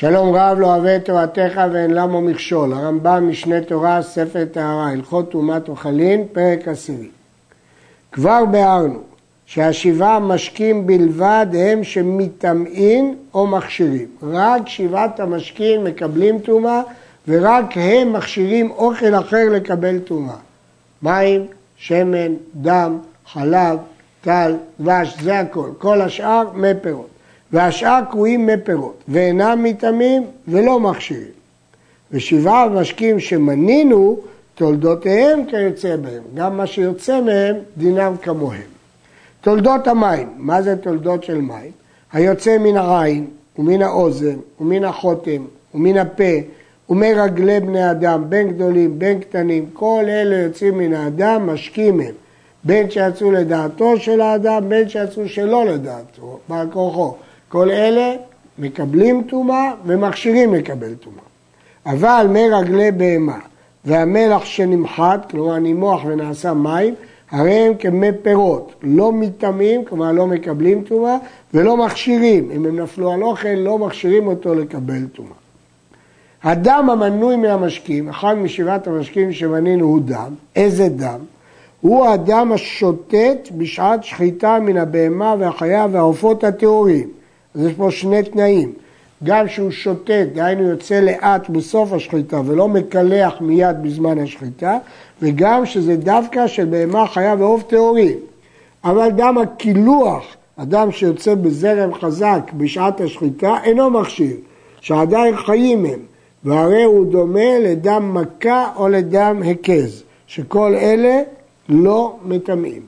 שלום רב לא אוהב את תורתך ואין למו מכשול. הרמב"ם משנה תורה, ספר טהרה, הלכות טומאת אוכלין, פרק עשירי. כבר ביארנו שהשבעה משקים בלבד הם שמטמאים או מכשירים. רק שבעת המשקים מקבלים טומאה ורק הם מכשירים אוכל אחר לקבל טומאה. מים, שמן, דם, חלב, טל, דבש, זה הכל. כל השאר מי פירות. והשאר קרויים מי פירות, ואינם מטעמים ולא מכשירים. ושבעה המשקים שמנינו, תולדותיהם כיוצא בהם. גם מה שיוצא מהם, דינם כמוהם. תולדות המים, מה זה תולדות של מים? היוצא מן העין, ומן האוזן, ומן החותם, ומן הפה, ומרגלי בני אדם, בין גדולים, בין קטנים, כל אלה יוצאים מן האדם, משקים הם. בין שיצאו לדעתו של האדם, בין שיצאו שלא לדעתו, בעל כורחו. כל אלה מקבלים טומאה ומכשירים לקבל טומאה. אבל מרגלי בהמה והמלח שנמחט, כלומר נימוח ונעשה מים, הרי הם כמי פירות, לא מטמאים, כלומר לא מקבלים טומאה, ולא מכשירים. אם הם נפלו על אוכל, לא מכשירים אותו לקבל טומאה. הדם המנוי מהמשקים, אחד משבעת המשקים שמנינו הוא דם, איזה דם? הוא הדם השוטט בשעת שחיטה מן הבהמה והחיה והעופות הטהורים. אז יש פה שני תנאים. גם שהוא שוטט, דהיינו יוצא לאט בסוף השחיטה ולא מקלח מיד בזמן השחיטה, וגם שזה דווקא של בהמה חיה ועוף טהורים. אבל דם הקילוח, אדם שיוצא בזרם חזק בשעת השחיטה, אינו מכשיר, שעדיין חיים הם, והרי הוא דומה לדם מכה או לדם הקז, שכל אלה לא מטמאים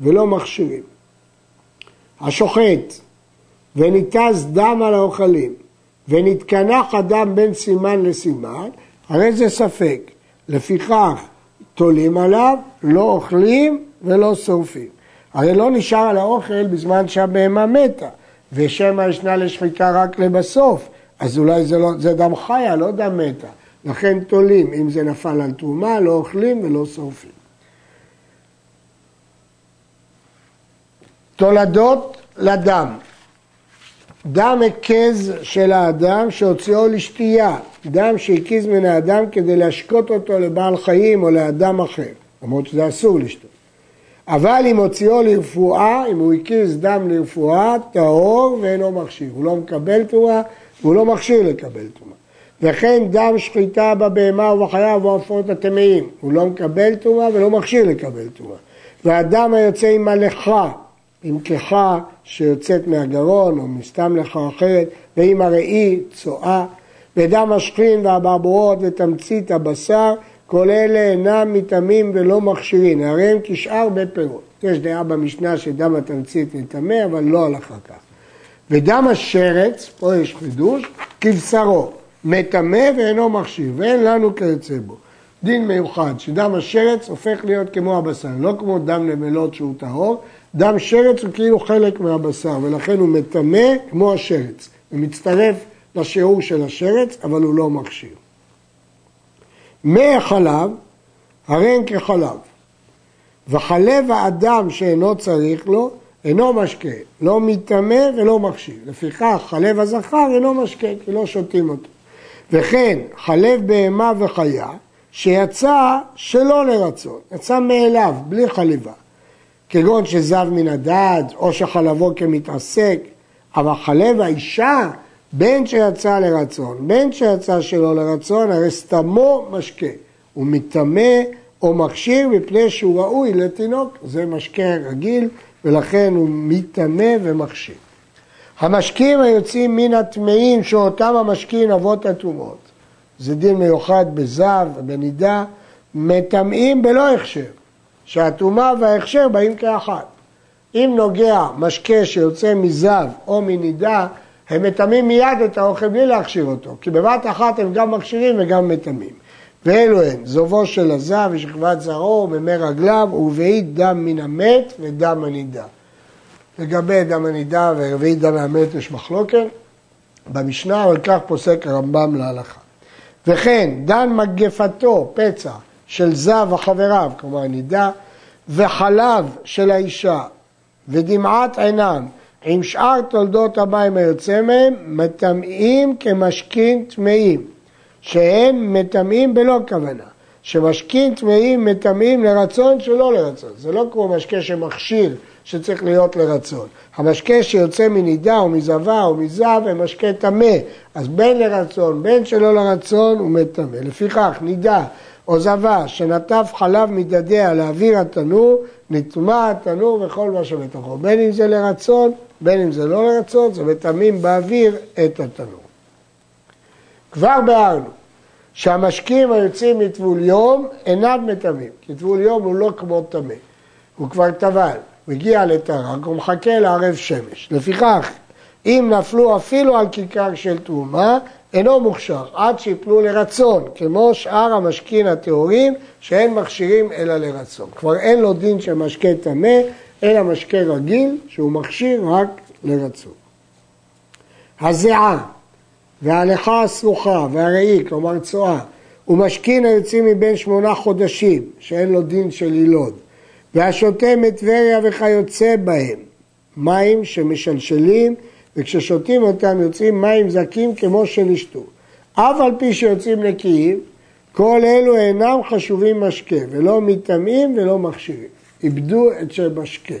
ולא מכשירים. השוחט וניתז דם על האוכלים ונתקנח הדם בין סימן לסימן, הרי זה ספק. לפיכך תולים עליו, לא אוכלים ולא שורפים. הרי לא נשאר על האוכל בזמן שהבהמה מתה, ושמא ישנה לשחיקה רק לבסוף, אז אולי זה, לא, זה דם חיה, לא דם מתה. לכן תולים, אם זה נפל על תרומה, לא אוכלים ולא שורפים. תולדות לדם דם הקז של האדם שהוציאו לשתייה, דם שהקיז מן האדם כדי להשקות אותו לבעל חיים או לאדם אחר, למרות שזה אסור לשתות. אבל אם הוציאו לרפואה, אם הוא הקיז דם לרפואה, טהור ואינו מכשיר. הוא לא מקבל תרומה והוא לא מכשיר לקבל תרומה. וכן דם שחיטה בבהמה ובחיה ובעופות הטמאים, הוא לא מקבל תרומה ולא מכשיר לקבל תרומה. והדם היוצא עם הלכה כחה שיוצאת מהגרון או מסתם לחה אחרת, ועם הראי, צואה, ודם השכין והברבורות ותמצית הבשר, כל אלה אינם מטמאים ולא מכשירים, הרי הם כשאר בפירות. יש דעה במשנה שדם התמצית מטמא, אבל לא הלכה כך. ודם השרץ, פה יש חידוש, כבשרו, מטמא ואינו מכשיר, ואין לנו כיוצא בו. דין מיוחד, שדם השרץ הופך להיות כמו הבשר, לא כמו דם נמלות שהוא טהור, דם שרץ הוא כאילו חלק מהבשר, ולכן הוא מטמא כמו השרץ. הוא מצטרף לשיעור של השרץ, אבל הוא לא מכשיר. מי החלב, הרי הם כחלב. וחלב האדם שאינו צריך לו, אינו משקה, לא מטמא ולא מכשיר. לפיכך, חלב הזכר אינו משקה, כי לא שותים אותו. וכן, חלב בהמה וחיה, שיצא שלא לרצון, יצא מאליו, בלי חליבה. כגון שזב מן הדד, או שחלבו כמתעסק, אבל חלב האישה, בין שיצא לרצון, בין שיצא שלא לרצון, הרי סתמו משקה. הוא מטמא או מכשיר מפני שהוא ראוי לתינוק, זה משקה רגיל, ולכן הוא מטמא ומכשיר. המשקים היוצאים מן הטמאים, שאותם המשקים אבות הטומאות, זה דין מיוחד בזב ובנידה, מטמאים בלא הכשר. שהטומאה וההכשר באים כאחת. אם נוגע משקה שיוצא מזב או מנידה, הם מטמאים מיד את האוכל בלי להכשיר אותו, כי בבת אחת הם גם מכשירים וגם מטמאים. ואלו הן, זובו של הזב ושכבת זרעו וממי רגליו ורביעית דם מן המת ודם הנידה. לגבי דם הנידה ורביעית דם המת יש מחלוקת במשנה, אבל כך פוסק הרמב"ם להלכה. וכן, דן מגפתו, פצע, של זב וחבריו, כלומר נידה, וחלב של האישה, ודמעת עינם, עם שאר תולדות המים היוצא מהם, מטמאים כמשכין טמאים, שהם מטמאים בלא כוונה. שמשקין טמאים מטמאים לרצון שלא לרצון. זה לא כמו משקה שמכשיר שצריך להיות לרצון. המשקה שיוצא מנידה או מזבה או מזב הם משקה טמא. אז בין לרצון, בין שלא לרצון הוא מטמא. לפיכך נידה או זבה שנטף חלב מדדיה לאוויר התנור, נטמע התנור וכל מה שבתוכו. בין אם זה לרצון, בין אם זה לא לרצון, זה מטמאים באוויר את התנור. כבר ביארנו שהמשקים היוצאים מטבול יום אינם מטמאים, כי טבול יום הוא לא כמו טמא, הוא כבר טבל, מגיע לטרק, הוא מחכה לערב שמש. לפיכך, אם נפלו אפילו על כיכר של תרומה, אינו מוכשר, עד שיפלו לרצון, כמו שאר המשקין הטהורים, שאין מכשירים אלא לרצון. כבר אין לו דין של משקה טמא, אלא משקה רגיל, שהוא מכשיר רק לרצון. הזיעה וההלכה הסרוכה והראי, כלומר צואה, ומשכין היוצאים מבין שמונה חודשים, שאין לו דין של יילוד, והשותה מטבריה וכיוצא בהם, מים שמשלשלים, וכששותים אותם יוצאים מים זקים כמו שנשתו. אף על פי שיוצאים נקיים, כל אלו אינם חשובים משקה, ולא מטמאים ולא מכשירים. איבדו את של משקה.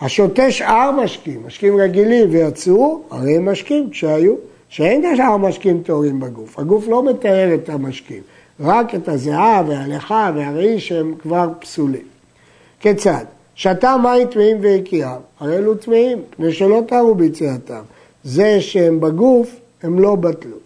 השותה שאר משקים, משקים רגילים ויצאו, הרי הם משקים כשהיו. שאין כשאר משקים טהורים בגוף. הגוף לא מתאר את המשקים, רק את הזיעה והלכה והראי שהם כבר פסולים. כיצד? שתה מים טמאים והקיאם, הרי אלו טמאים, פני שלא טהרו ביציאתם. זה שהם בגוף, הם לא בטלו.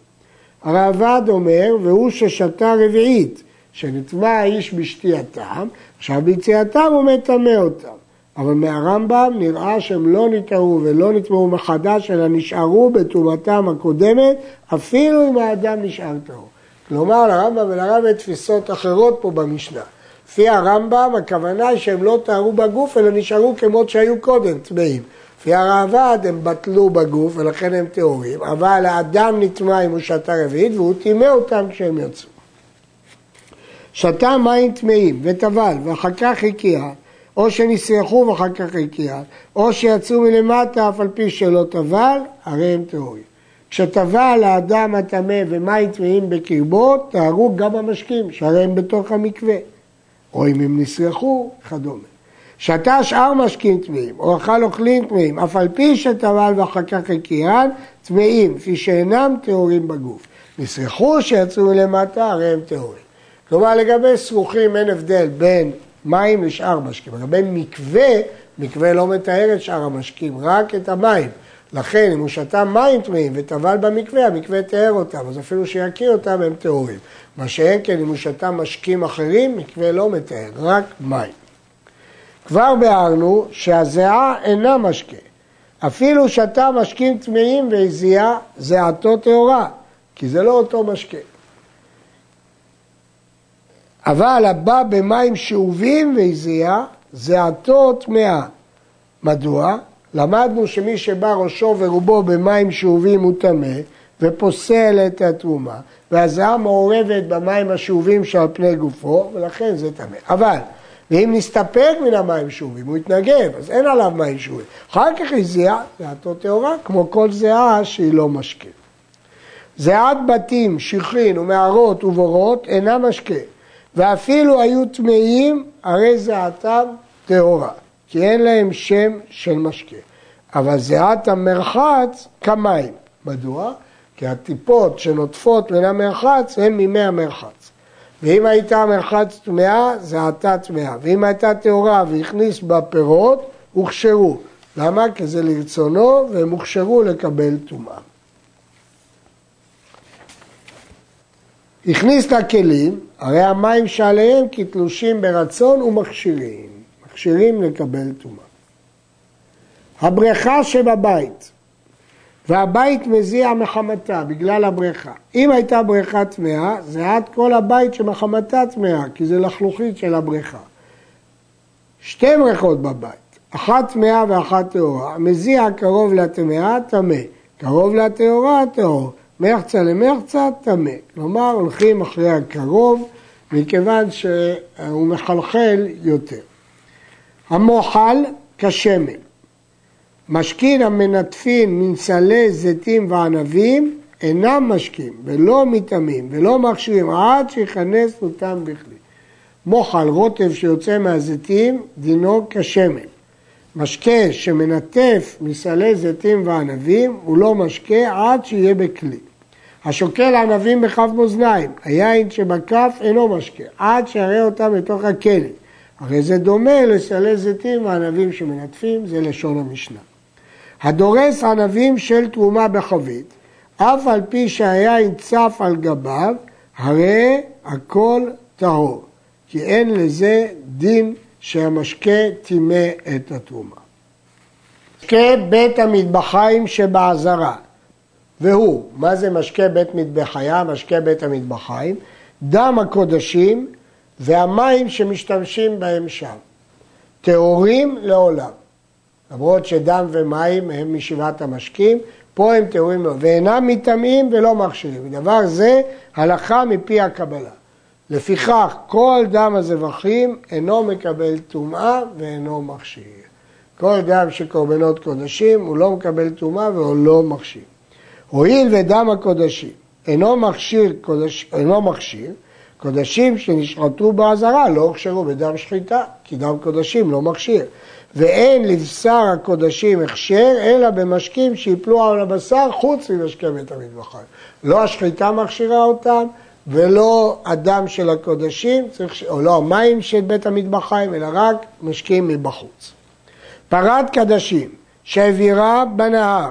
הראב"ד אומר, והוא ששתה רביעית, שנטמע האיש בשתייתם, עכשיו ביציאתם הוא מטמא אותם. אבל מהרמב"ם נראה שהם לא נטערו ולא נטמעו מחדש, אלא נשארו בטומאתם הקודמת, אפילו אם האדם נשאר טהור. כלומר, לרמב"ם ולרמב"ם תפיסות אחרות פה במשנה. לפי הרמב"ם, הכוונה שהם לא טהרו בגוף, אלא נשארו כמות שהיו קודם, טמאים. לפי הראב"ד הם בטלו בגוף ולכן הם טהורים, אבל האדם נטמע אם הוא שתה רביעית והוא טימא אותם כשהם יצאו. שתה מים טמאים וטבל ואחר כך הקיע או שנסרחו ואחר כך הקיע, או שיצאו מלמטה אף על פי שלא טבל, הרי הם טהורים. כשטבל האדם הטמא ומים טמאים בקרבו, טהרו גם המשקים, שהרי הם בתוך המקווה. או אם הם נסרחו, וכדומה. שתה שאר משקים טמאים, או אכל אוכלים טמאים, אף על פי שטבל ואחר כך הקיען, טמאים, כפי שאינם טהורים בגוף. נסרחו שיצאו מלמטה, הרי הם טהורים. כלומר, לגבי סרוחים אין הבדל בין מים לשאר משקים. לגבי מקווה, מקווה לא מתאר את שאר המשקים, רק את המים. לכן אם הוא שתה מים טמאים וטבל במקווה, המקווה תיאר אותם, אז אפילו שיכיר אותם הם טהורים. מה שאין כן אם הוא שתה משקים אחרים, מקווה לא מתאר, רק מים. כבר ביארנו שהזיעה אינה משקה. אפילו שתה משקים טמאים והזיעה, זיעתו טהורה, כי זה לא אותו משקה. אבל הבא במים שאובים והזיע, זיעתו טמאה. מדוע? למדנו שמי שבא ראשו ורובו במים שאובים הוא טמא ופוסל את התרומה, והזיעה מעורבת במים השאובים שעל פני גופו, ולכן זה טמא. אבל, ואם נסתפק מן המים שאובים, הוא יתנגב, אז אין עליו מים שאובים. אחר כך הזיע, זיעתו טהורה, כמו כל זיעה שהיא לא משקה. זיעת בתים, שכרין ומערות ובורות אינה משקה. ואפילו היו טמאים, הרי זיעתם טהורה, כי אין להם שם של משקה. אבל זיעת המרחץ כמים. מדוע? כי הטיפות שנוטפות מן המרחץ הן ממי המרחץ. ואם הייתה המרחץ טמאה, זיעתה טמאה. ואם הייתה טהורה והכניס בה פירות, הוכשרו. למה? כי זה לרצונו והם הוכשרו לקבל טומאה. הכניס לכלים, הרי המים שעליהם כתלושים ברצון ומכשירים, מכשירים לקבל טומאה. הבריכה שבבית, והבית מזיע מחמתה בגלל הבריכה. אם הייתה בריכה טמאה, זה עד כל הבית שמחמתה טמאה, כי זה לחלוכית של הבריכה. שתי בריכות בבית, אחת טמאה ואחת טהורה. מזיע קרוב לטמאה, טמא. קרוב לטהורה, טהור. מחצה למחצה, טמא. כלומר, הולכים אחרי הקרוב, מכיוון שהוא מחלחל יותר. המוחל כשמן, משכין המנטפין מנסלי זיתים וענבים אינם משקים ולא מטמאים ולא מכשירים עד שיכנס אותם בכלי. מוחל רוטב שיוצא מהזיתים דינו כשמן. משקה שמנטף מסלי זיתים וענבים הוא לא משקה עד שיהיה בכלי. השוקל ענבים בכף מאזניים, היין שבכף אינו משקה, עד שיראה אותם לתוך הכלא. הרי זה דומה לסלי זיתים וענבים שמנטפים, זה לשון המשנה. הדורס ענבים של תרומה בחבית, אף על פי שהיין צף על גביו, הרי הכל טהור, כי אין לזה דין שהמשקה טימא את התרומה. משקה בית המטבחיים שבעזרה, והוא, מה זה משקה בית מטבחיה, משקה בית המטבחיים? דם הקודשים והמים שמשתמשים בהם שם. טהורים לעולם. למרות שדם ומים הם משבעת המשקים, פה הם טהורים ואינם מטמאים ולא מכשירים. דבר זה הלכה מפי הקבלה. לפיכך כל דם הזבחים אינו מקבל טומאה ואינו מכשיר. כל דם של קורבנות קודשים הוא לא מקבל טומאה והוא לא מכשיר. הואיל ודם הקודשים אינו מכשיר, קודש, אינו מכשיר, קודשים שנשחטו באזהרה לא הוכשרו בדם שחיטה, כי דם קודשים לא מכשיר. ואין לבשר הקודשים הכשר, אלא במשקים שיפלו על הבשר חוץ ממשקי בית המטבחיים. לא השחיטה מכשירה אותם, ולא הדם של הקודשים, צריך, או לא המים של בית המטבחיים, אלא רק משקים מבחוץ. פרת קדשים שהעבירה בנהר,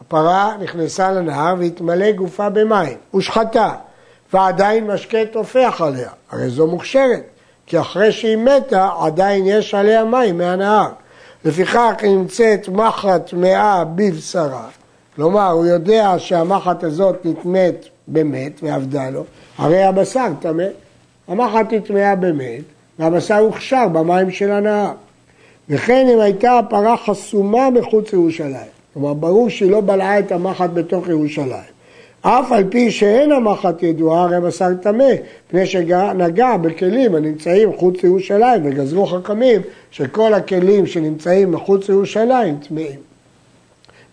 הפרה נכנסה לנהר והתמלא גופה במים, הושחתה, ועדיין משקה טופח עליה, הרי זו מוכשרת. כי אחרי שהיא מתה עדיין יש עליה מים מהנהר. לפיכך נמצאת מחט טמאה בבשרה, כלומר הוא יודע שהמחט הזאת נטמאת במת ועבדה לו, הרי הבשר טמא. המחט היא טמאה במת והבשר הוכשר במים של הנהר. וכן אם הייתה הפרה חסומה מחוץ לירושלים, כלומר ברור שהיא לא בלעה את המחט בתוך ירושלים. אף על פי שאין המחט ידועה, הרי בשר טמא, מפני שנגע בכלים הנמצאים חוץ לירושלים, וגזרו חכמים שכל הכלים שנמצאים מחוץ לירושלים טמאים.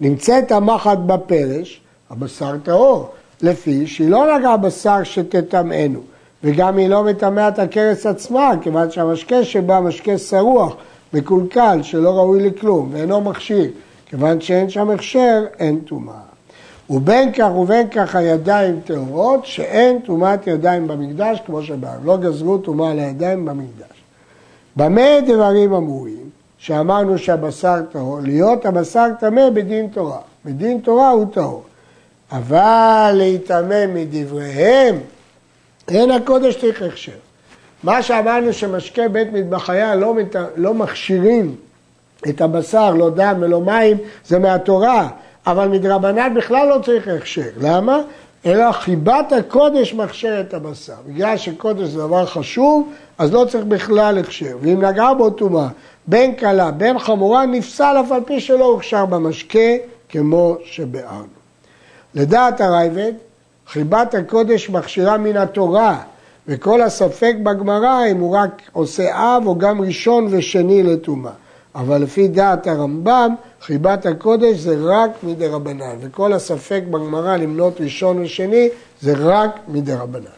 נמצאת המחט בפרש, הבשר טהור, לפי שהיא לא נגעה בשר שתטמאנו, וגם היא לא מטמאה את הכרס עצמה, כיוון שהמשקה שבה משקה שרוח, מקולקל, שלא ראוי לכלום, ואינו מכשיר, כיוון שאין שם הכשר, אין טומאה. ובין כך ובין כך הידיים טהורות, שאין טומאת ידיים במקדש, כמו שבאו. לא גזרו טומאה על הידיים במקדש. במה דברים אמורים, שאמרנו שהבשר טהור, להיות הבשר טמא בדין תורה. בדין תורה הוא טהור. אבל להיטמא מדבריהם, אין הקודש צריך הכשר. מה שאמרנו שמשקה בית מטבחיה לא, מת... לא מכשירים את הבשר, לא דם ולא מים, זה מהתורה. אבל מדרבנן בכלל לא צריך הכשר. למה? אלא חיבת הקודש מכשיר את הבשר. בגלל שקודש זה דבר חשוב, אז לא צריך בכלל הכשר. ואם נגעה בו טומאה, בין קלה, בין חמורה, נפסל אף על פי שלא הוכשר במשקה, כמו שביארנו. לדעת הרייבד, חיבת הקודש מכשירה מן התורה, וכל הספק בגמרא אם הוא רק עושה אב או גם ראשון ושני לטומאה. אבל לפי דעת הרמב"ם, חיבת הקודש זה רק מדי רבנן, וכל הספק בגמרא למנות ראשון ושני זה רק מדי רבנן.